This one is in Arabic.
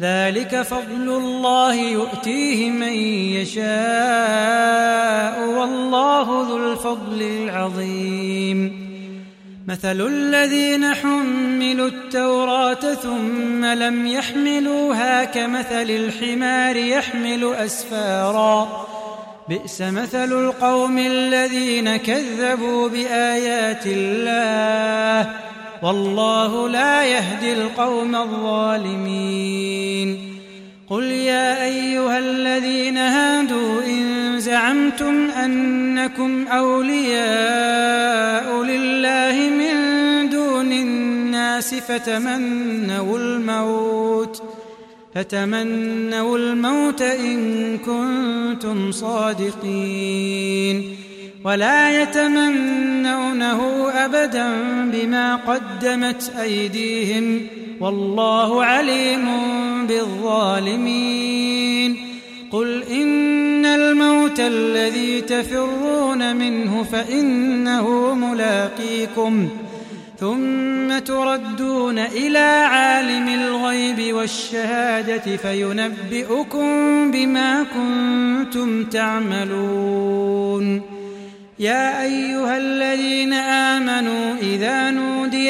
ذلك فضل الله يؤتيه من يشاء والله ذو الفضل العظيم. مثل الذين حملوا التوراة ثم لم يحملوها كمثل الحمار يحمل أسفارا. بئس مثل القوم الذين كذبوا بآيات الله. والله لا يهدي القوم الظالمين. قل يا أيها الذين هادوا إن زعمتم أنكم أولياء لله من دون الناس فتمنوا الموت فتمنوا الموت إن كنتم صادقين. ولا يتمنونه أبدا بما قدمت أيديهم والله عليم بالظالمين. قل إن الموت الذي تفرون منه فإنه ملاقيكم ثم تردون إلى عالم الغيب والشهادة فينبئكم بما كنتم تعملون. يا أيها الذين آمنوا إذا